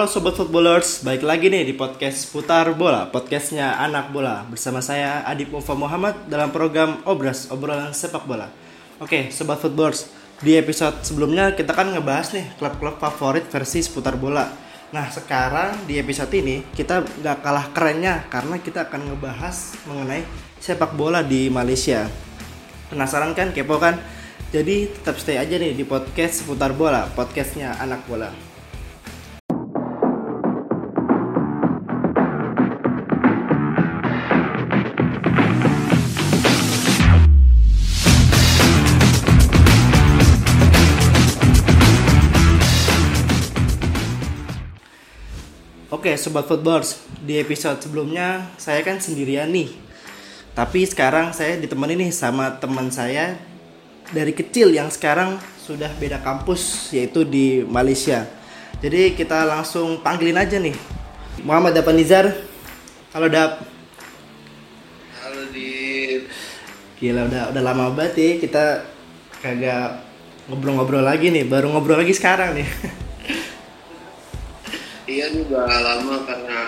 Halo Sobat Footballers, baik lagi nih di podcast Putar Bola, podcastnya Anak Bola. Bersama saya Adip Mufa Muhammad dalam program Obras, obrolan sepak bola. Oke Sobat Footballers, di episode sebelumnya kita kan ngebahas nih klub-klub favorit versi seputar bola. Nah sekarang di episode ini kita gak kalah kerennya karena kita akan ngebahas mengenai sepak bola di Malaysia. Penasaran kan, kepo kan? Jadi tetap stay aja nih di podcast seputar bola, podcastnya Anak Bola sobat footballers, di episode sebelumnya saya kan sendirian nih. Tapi sekarang saya ditemani nih sama teman saya dari kecil yang sekarang sudah beda kampus yaitu di Malaysia. Jadi kita langsung panggilin aja nih. Muhammad Dapanizar. Halo Dap. Halo di Gila udah udah lama banget ya kita kagak ngobrol-ngobrol lagi nih, baru ngobrol lagi sekarang nih. Iya juga lama karena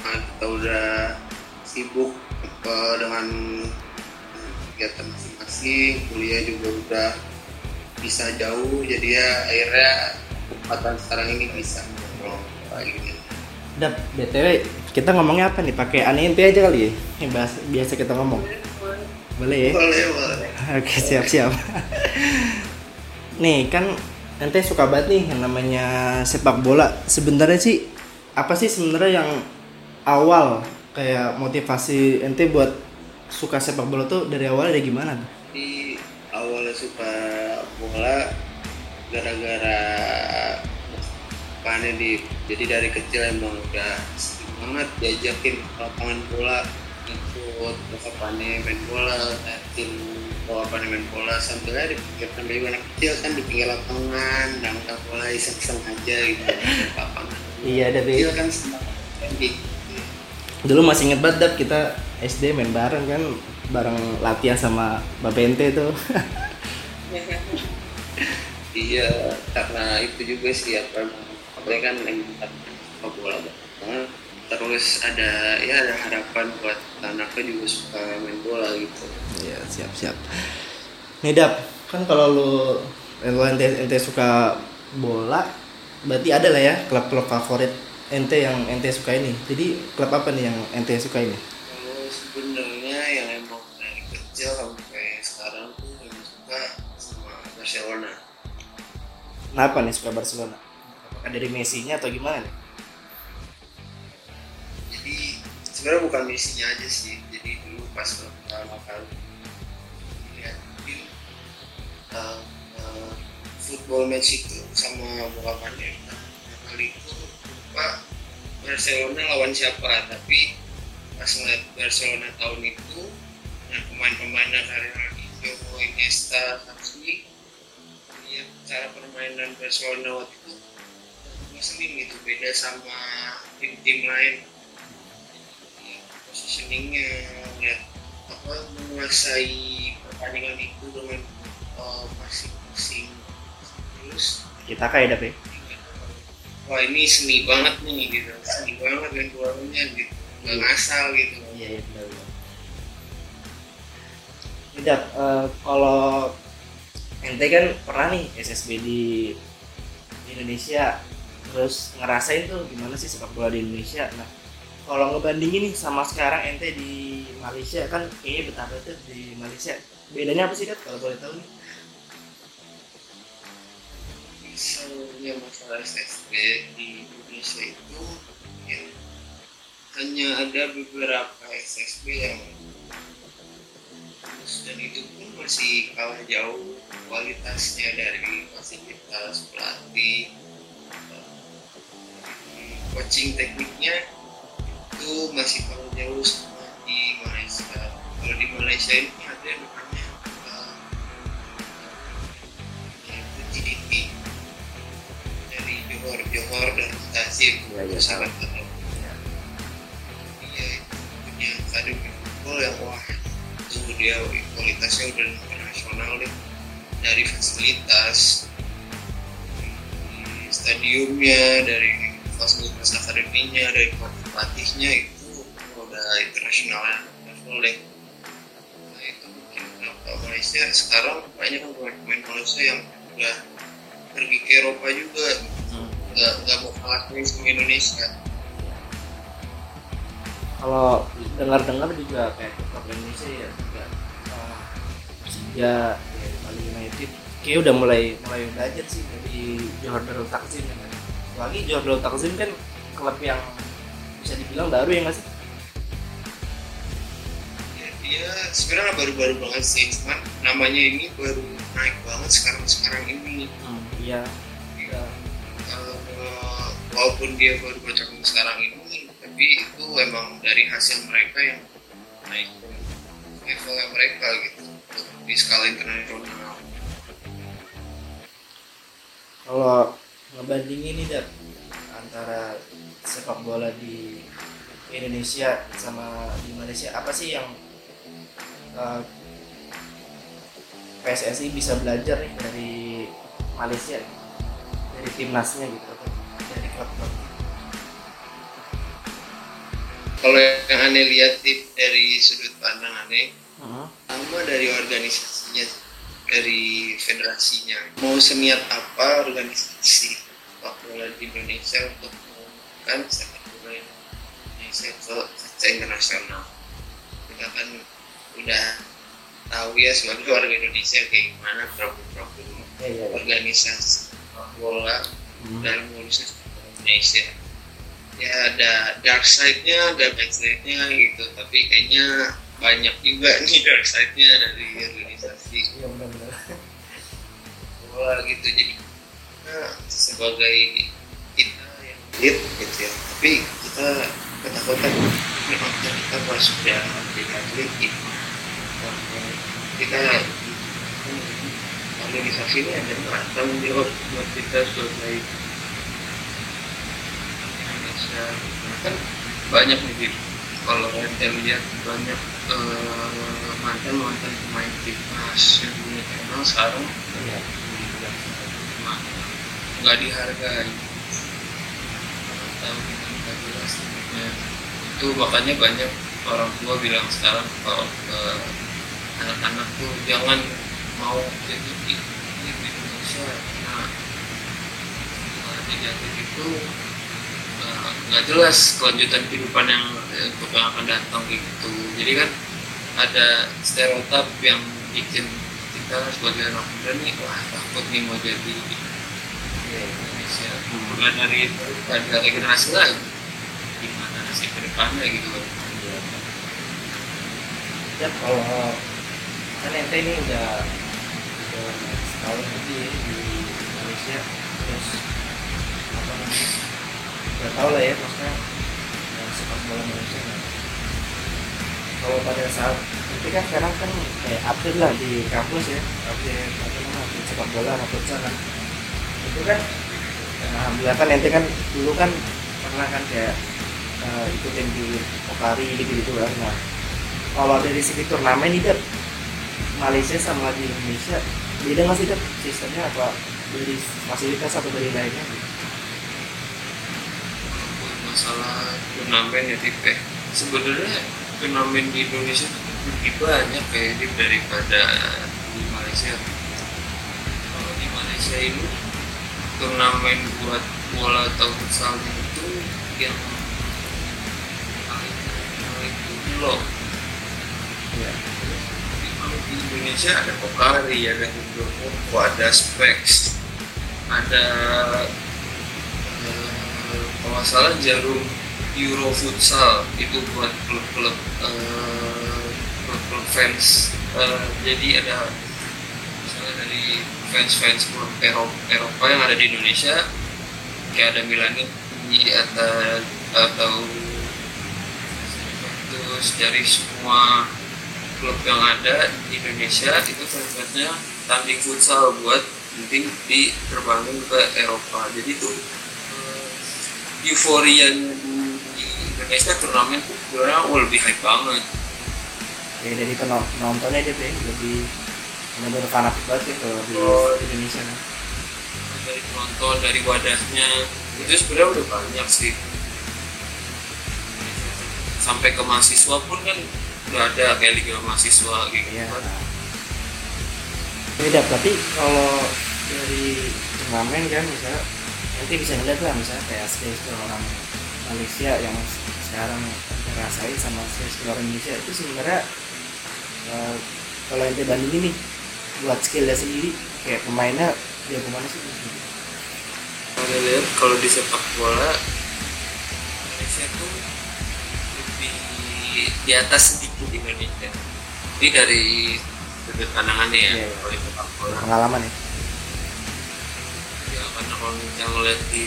kita udah sibuk uh, dengan kegiatan masing-masing, kuliah juga udah bisa jauh, jadi ya akhirnya kesempatan sekarang ini bisa kayak gini. Dap, BTW kita ngomongnya apa nih? Pakai aneh aja kali ya? Yang bahas, biasa kita ngomong. Boleh ya? Boleh, boleh. Oke, siap-siap. nih, kan ente suka banget nih yang namanya sepak bola. Sebenarnya sih apa sih sebenarnya yang awal kayak motivasi ente buat suka sepak bola tuh dari awalnya dari gimana tuh? Di awalnya suka bola gara-gara panen di jadi dari kecil emang udah banget diajakin lapangan bola ikut bokapane main bola tim bokapane main bola sambil di pinggir sambil anak kecil kan di pinggir lapangan dangkal bola iseng-iseng aja gitu. Lapangan Iya, dari kecil kan dulu masih inget banget Dap, kita SD main bareng kan bareng latihan sama Bapak Ente tuh. iya karena itu juga sih apa apa kan yang suka bola banget terus ada ya ada harapan buat anaknya juga suka main bola gitu Iya, siap-siap. Nih Dap, kan kalau lu lu ente, ente suka bola, berarti ada lah ya klub-klub favorit ente yang ente suka ini. Jadi klub apa nih yang ente suka ini? kalau sebenarnya yang emang dari kecil sampai sekarang tuh yang suka sama Barcelona Kenapa nih suka Barcelona? Apakah dari Messi-nya atau gimana nih? Sebenarnya bukan misinya aja sih. Jadi dulu pas pertama kali lihat film uh, uh, football match itu sama bokapnya pertama kali itu lupa Barcelona lawan siapa. Tapi pas ngeliat Barcelona tahun itu dengan pemain-pemainnya Ronaldinho, Iniesta, Xavi lihat cara permainan Barcelona waktu itu muslim gitu beda sama tim-tim lain positioningnya lihat apa menguasai pertandingan itu dengan uh, masing-masing terus Kita kayak Dap ya? wah ini seni banget nih gitu seni banget main bolanya gitu nggak ngasal gitu Iya, iya benar. benar. Nih, Dap, eh, kalau ente kan pernah nih SSB di, di Indonesia, terus ngerasain tuh gimana sih sepak bola di Indonesia. Nah, kalau ngebandingin nih sama sekarang ente di Malaysia kan kayaknya betapa tuh di Malaysia. Bedanya apa sih Dap kalau boleh tahu nih? misalnya masalah SSB di Indonesia itu ya, hanya ada beberapa SSB yang dan itu pun masih kalah jauh kualitasnya dari fasilitas pelatih eh, coaching tekniknya itu masih kalah jauh sama di Malaysia. Kalau di Malaysia ini ada namanya eh, yaitu GDP dari Johor Johor dan Tasik Iya, iya, sangat kenal iya itu punya akademi football yang wah itu dia kualitasnya udah internasional deh. Dari fasilitas dari stadiumnya dari fasilitas akademinya dari pelatihnya itu udah internasional level deh. Nah itu mungkin kenapa Malaysia. Sekarang banyak kan pemain Malaysia yang udah pergi ke Eropa juga. Nggak nggak mau kalah sama Indonesia. Kalau dengar-dengar juga kayak klub Indonesia ya juga uh, ya, ya Bali United kayak udah mulai mulai belajar sih dari Johor Darul Takzim ya kan. Lagi Johor Darul Takzim kan klub yang bisa dibilang baru ya nggak sih ya, dia sebenarnya baru-baru banget sih. Cuman namanya ini baru naik banget sekarang sekarang ini. Hmm, iya. Ya. uh, walaupun dia baru bergabung sekarang ini tapi itu emang dari hasil mereka yang naik levelnya mereka gitu di skala internasional. Kalau ngebandingin nih Dap, antara sepak bola di Indonesia sama di Malaysia. Apa sih yang uh, PSSI bisa belajar nih dari Malaysia dari timnasnya gitu atau dari klub-klub kalau yang aneh lihat dari sudut pandang aneh uh-huh. sama dari organisasinya dari federasinya. Mau seniat apa organisasi sepak bola di Indonesia untuk mengumumkan sepak bola Indonesia ke kancah internasional kita kan udah tahu ya sebagai warga Indonesia kayak gimana problem-problem ya, ya, ya. organisasi bola Hmm. dalam urusan Indonesia ya ada dark side-nya ada back side-nya gitu tapi kayaknya banyak juga nih dark side-nya dari organisasi Iya benar-benar. bola gitu jadi nah, sebagai kita lead gitu ya. Tapi kita ketakutan memang kita pas sudah jadi atlet gitu kita organisasi ini ada tanggung jawab buat kita sebagai Indonesia. Kan banyak nih kalau ente lihat banyak eh, mantan mantan pemain timnas yang dikenal sekarang Iya. Nah, nggak dihargai tahu hidupnya itu makanya banyak orang tua bilang sekarang kalau ke anak-anak tuh jangan mau jadi atlet di Indonesia. Nah, jadi itu eh, nggak jelas kelanjutan kehidupan yang eh, untuk yang akan datang gitu. Jadi kan ada stereotip yang bikin kita sebagai anak muda nih wah takut nih mau jadi di Indonesia mulai dari itu ada regenerasi lagi gimana nasib ke depannya gitu. Kan Ya kalau kan ente ini udah setahun lebih ya di Malaysia. Terus apa namanya udah tau lah ya maksudnya eh, sepak bola Malaysia nah. kalau pada saat itu kan sekarang kan kayak update lah di kampus ya. Update apa namanya sepak bola anak futsal kan itu kan alhamdulillah kan ente kan dulu kan pernah kan kayak eh, ikutin di Pokari gitu gitu kan. Nah kalau dari segi turnamen Dep Malaysia sama di Indonesia beda nggak sih sistemnya? Apa dari fasilitas atau dari lainnya? Masalah turnamen ya tipe sebenarnya turnamen di Indonesia lebih banyak kayak ini daripada di Malaysia. Kalau di Malaysia ini turnamen buat bola atau futsal itu yang paling loh ya di Indonesia ada Pokari, ada Hidropopo, ada Specs, ada eh, kalau salah jarum Euro Futsal itu buat klub-klub eh, klub-klub fans. Eh, jadi ada dari fans-fans klub Eropa, Eropa yang ada di Indonesia kayak ada Milan atau atau terus dari semua klub yang ada di Indonesia itu fans-fansnya tanding futsal buat nanti diterbangin ke Eropa. Jadi tuh eh, euforia di Indonesia turnamen sebenarnya lebih hype banget. Ya dari penon- penontonnya dia lebih benar-benar fanatik banget ya kalau di. Indonesia dari penonton dari wadahnya itu sebenarnya udah banyak sih sampai ke mahasiswa pun kan udah ada kayak liga mahasiswa gitu Iya. kan beda tapi kalau dari turnamen kan misalnya nanti bisa ngeliat lah misalnya kayak skill orang Malaysia yang sekarang ngerasain sama skill orang Indonesia itu sebenarnya eh, kalau ente bandingin nih buat skillnya sendiri kayak pemainnya dia ke mana sih Ada lihat kalau di sepak bola Indonesia tuh lebih di atas sedikit Indonesia. Ini dari sudut pandangannya ya Iya, iya. kalau di sepak bola. pengalaman ya Ya karena kalau kita ngeliat di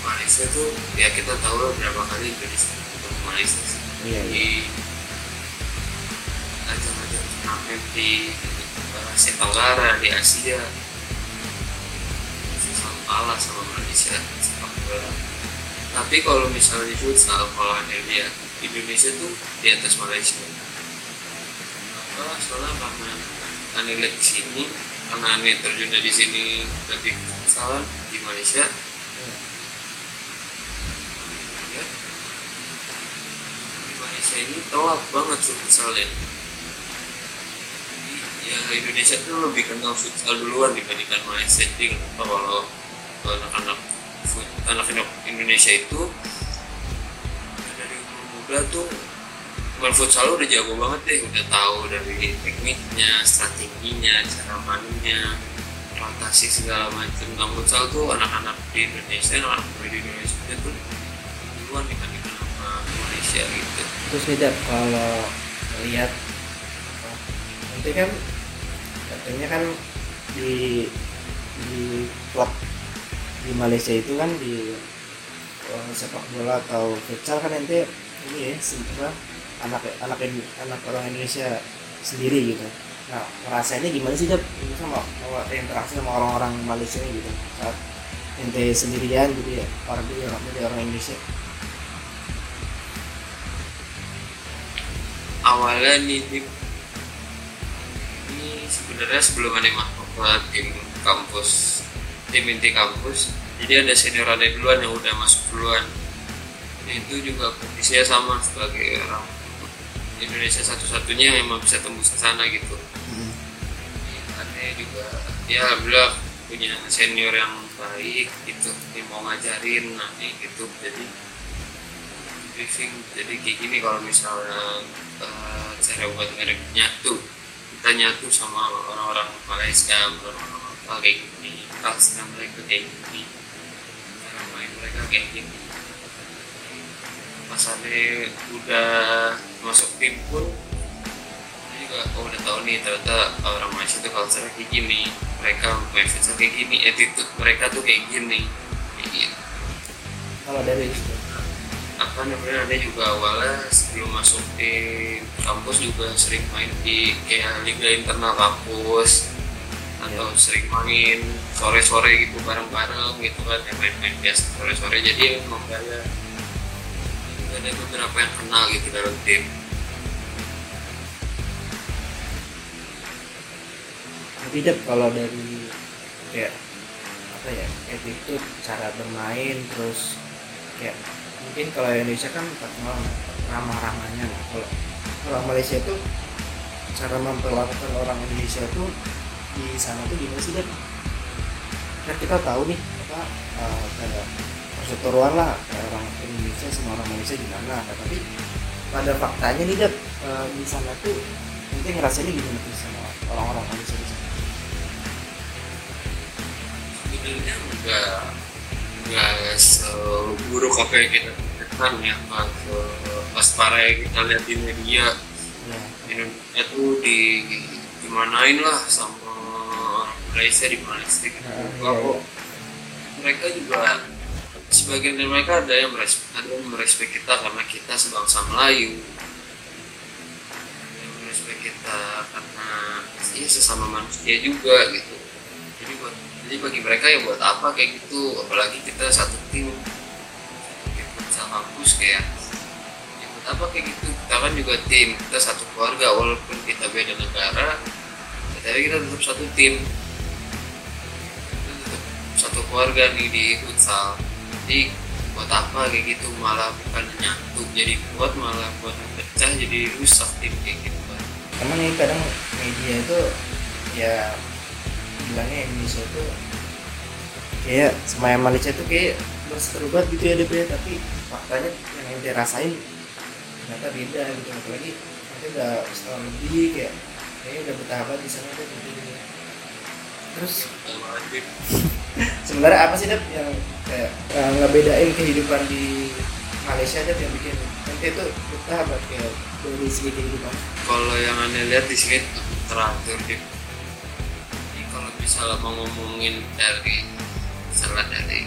Malaysia tuh ya kita tahu lah berapa kali Indonesia ke Malaysia sih. iya iya Di ajang-ajang turnamen di Asia Tenggara, di Asia selalu kalah sama Malaysia sepak bola. Tapi kalau misalnya di futsal, kalau anda lihat Indonesia tuh di atas Malaysia. Kenapa? Soalnya karena anda lihat di sini, karena anda terjun di sini lebih futsal di Malaysia. Ya, di Malaysia ini telat banget futsalnya ya Indonesia tuh lebih kenal futsal duluan dibandingkan Malaysia jadi kenapa kalau anak-anak anak-anak Indonesia itu dari umur muda tuh bukan futsal udah jago banget deh. Udah tahu dari tekniknya strateginya cara mainnya rotasi segala macam tentang futsal tuh anak-anak di Indonesia anak-anak di Indonesia tuh duluan dibandingkan sama Malaysia gitu. Terus Dap, kalau lihat nanti kan katanya kan di di klub di Malaysia itu kan di eh, sepak bola atau futsal kan nanti ini ya sebenarnya anak anak anak orang Indonesia sendiri gitu. Nah rasanya gimana sih Dap sama interaksi sama orang-orang Malaysia ini gitu saat ente sendirian gitu ya orang dari orang, orang Indonesia. Awalnya nih sebenarnya sebelum ada ke tim kampus tim inti kampus jadi ada senior ada duluan yang udah masuk duluan. Dan itu juga posisinya sama sebagai orang Indonesia satu-satunya yang emang bisa tembus ke sana gitu. Aneh juga ya alhamdulillah punya senior yang baik gitu yang mau ngajarin nanti gitu. Jadi briefing jadi kayak gini kalau misalnya eh, cara buat merek nyatu kita nyatu sama orang-orang Malaysia orang-orang lokal kayak gini culture mereka kayak gini cara main mereka kayak gini. Pas ada udah masuk tim pun juga oh, udah tahu nih ternyata orang Malaysia tuh culture kayak gini mereka futsal kayak gini attitude mereka tuh kayak gini kayak gitu. Kalau dari apa namanya ada juga awalnya sebelum masuk di kampus juga sering main di kayak liga internal kampus atau sering main sore-sore gitu bareng-bareng gitu kan ya main-main biasa sore-sore. Jadi emang ada ada beberapa yang kenal gitu dalam tim. Tapi kalau dari kayak apa ya attitude cara bermain terus kayak mungkin kalau Indonesia kan terkenal ramah-ramahnya. Nah, kalau orang Malaysia tuh cara memperlakukan orang Indonesia tuh di sana tuh gimana sih kan kita tahu nih apa eh, kayak perseteruan lah orang Indonesia sama orang Malaysia gimana nah, tapi pada faktanya nih Dap, eh, di sana tuh nanti ngerasainnya gimana tuh sama orang-orang Malaysia di sana? Sebenarnya enggak enggak seburuk apa yang kita pikirkan ya pas pas para yang kita lihat di media ya Indonesia tuh di dimanain lah sama Malaysia di Malaysia gitu. Nah, Enggak iya, kok. Mereka juga sebagian dari mereka ada yang merespek, ada yang merespek kita karena kita sebangsa Melayu. Ada yang merespek kita karena ya sesama manusia juga gitu. Jadi jadi bagi mereka ya buat apa kayak gitu? Apalagi kita satu tim tim futsal kampus kayak ya buat apa kayak gitu? Kita kan juga tim kita satu keluarga walaupun kita beda negara tapi kita tetap satu tim. Satu keluarga nih di futsal nanti buat apa kayak gitu? Malah bukan nyatu jadi buat malah buat pecah jadi rusak tim kayak gitu. Emang ini kadang media itu ya bilangnya Indonesia itu kayak sama Malaysia itu kayak berseteru banget gitu ya DP tapi faktanya yang ente rasain ternyata beda gitu. Apalagi nanti udah setahun lebih kayak kayaknya udah bertahabat di sana tuh gitu. Terus wajib sebenarnya apa sih Dap yang kayak eh, ngebedain kehidupan di Malaysia Dap yang bikin ente itu bertahabat kayak dari segi kehidupan? Kalau yang aneh lihat di sini teratur kalau misalnya mau ngomongin dari misalnya dari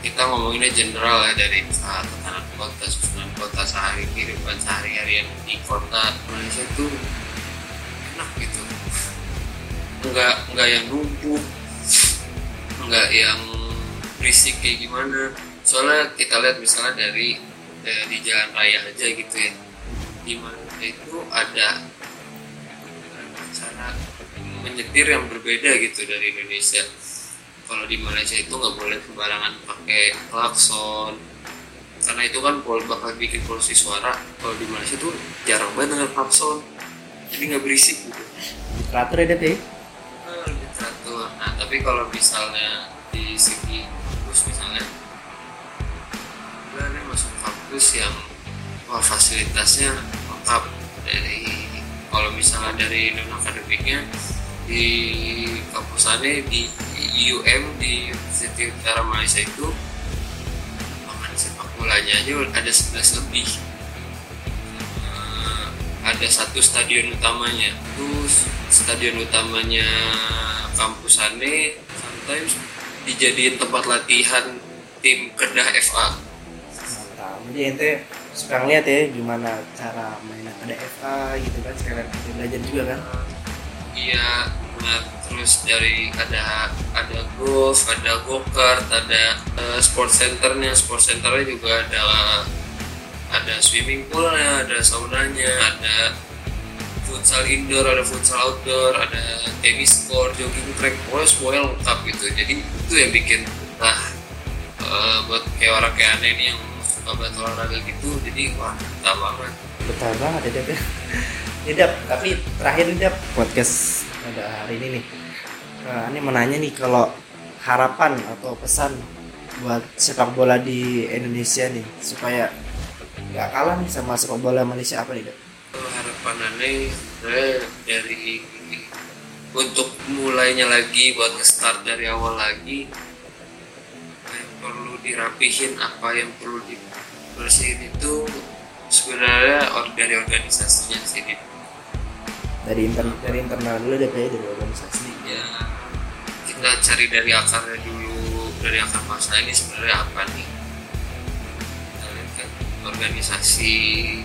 kita ngomonginnya general ya dari misalnya tatanan kota susunan kota sehari kehidupan sehari-hari yang di kota Malaysia itu enak gitu. Nggak nggak yang numpuk nggak yang berisik kayak gimana. Soalnya kita lihat misalnya dari dari jalan raya aja gitu ya di mana itu ada menyetir yang berbeda gitu dari Indonesia. Kalau di Malaysia itu nggak boleh sembarangan pakai klakson. Karena itu kan pol bakal bikin polusi suara. Kalau di Malaysia tuh jarang banget dengan klakson. Jadi nggak berisik gitu. Teratur ya Dap ya? Ah, lebih teratur nah tapi kalau misalnya di segi kampus misalnya ada masuk kampus yang wah fasilitasnya lengkap. Dari kalau misalnya dari non akademiknya di kampusannya di UM di University Utara Malaysia itu lapangan sepak bolanya aja ada 11 lebih. Eh, ada satu stadion utamanya. Terus stadion utamanya kampusannya sometimes dijadiin tempat latihan tim Kedah FA mantap. Jadi ente suka ngeliat ya gimana cara mainnya ada FA gitu kan sekalian belajar juga kan? Iya, nah, terus dari ada ada golf, ada go kart, ada eh, sport centernya, sport centernya juga ada ada swimming poolnya, ada saunanya, ada futsal indoor, ada futsal outdoor, ada tenis court, jogging track, pokoknya semuanya lengkap gitu. Jadi itu yang bikin nah eh, buat kayak orang kayak aneh nih yang suka banget olahraga gitu, jadi wah mantap banget. betah banget ya Dap ya Dap tapi terakhir Dap podcast pada hari ini nih Eh, ini mau nanya nih kalau harapan atau pesan buat sepak bola di Indonesia nih supaya nggak kalah nih sama sepak bola Malaysia apa nih? Kalau harapan aneh dari untuk mulainya lagi buat start dari awal lagi yang perlu dirapihin apa yang perlu dibersihin itu sebenarnya dari organisasinya sih. Dari internal dari internal dulu ya dari organisasi. Ya kita cari dari akarnya dulu dari akar masalah ini sebenarnya apa nih? Kita lihat kan organisasi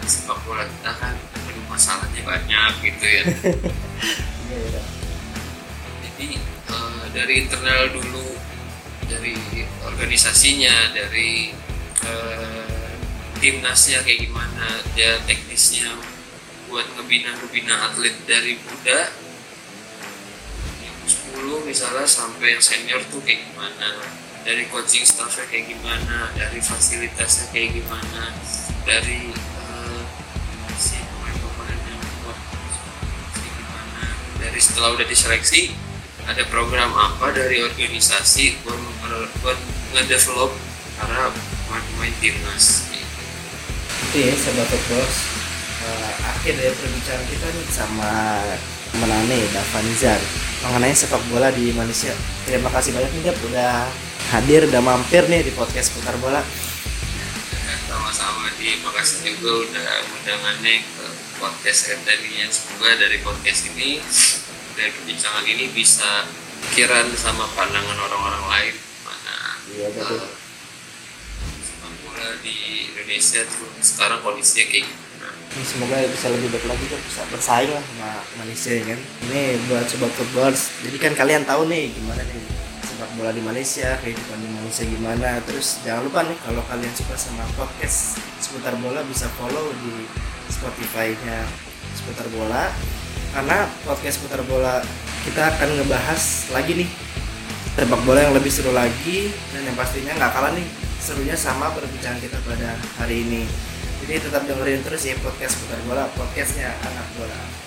sepak bola kita kan aduh, masalahnya banyak gitu ya. Iya, ya, Dap. jadi eh, dari internal dulu dari organisasinya dari eh, timnasnya kayak gimana dia teknisnya buat ngebina ngebina atlet dari muda. Yang 10 misalnya sampai yang senior tuh kayak gimana. Dari coaching staffnya kayak gimana dari fasilitasnya kayak gimana dari eh, si dari setelah udah diseleksi ada program apa dari organisasi buat buat ngedevelop para pemain-pemain timnas? Ya sahabat Footballers Eh, akhir dari perbincangan kita nih. Sama Menane Davanzar mengenai sepak bola di Malaysia. Terima kasih banyak nih Dap udah hadir udah mampir nih di podcast putar bola. Sama-sama di makasih juga udah undangannya ke podcast tadinya semoga dari podcast ini dari perbincangan ini bisa pikiran sama pandangan orang-orang lain. Mana Iya, betul. eh, sepak bola di Indonesia tuh sekarang kondisinya kayak gimana Ini semoga bisa lebih baik lagi kan bisa bersaing lah sama Malaysia ya kan? Ini buat sobat footballers jadi kan kalian tahu nih gimana nih sepak bola di Malaysia kehidupan di Malaysia gimana. Terus jangan lupa nih kalau kalian suka sama podcast seputar bola bisa follow di Spotify-nya seputar bola. Karena podcast seputar bola kita akan ngebahas lagi nih sepak bola yang lebih seru lagi dan yang pastinya nggak kalah nih serunya sama perbincangan kita pada hari ini jadi tetap dengerin terus ya podcast putar bola podcastnya anak bola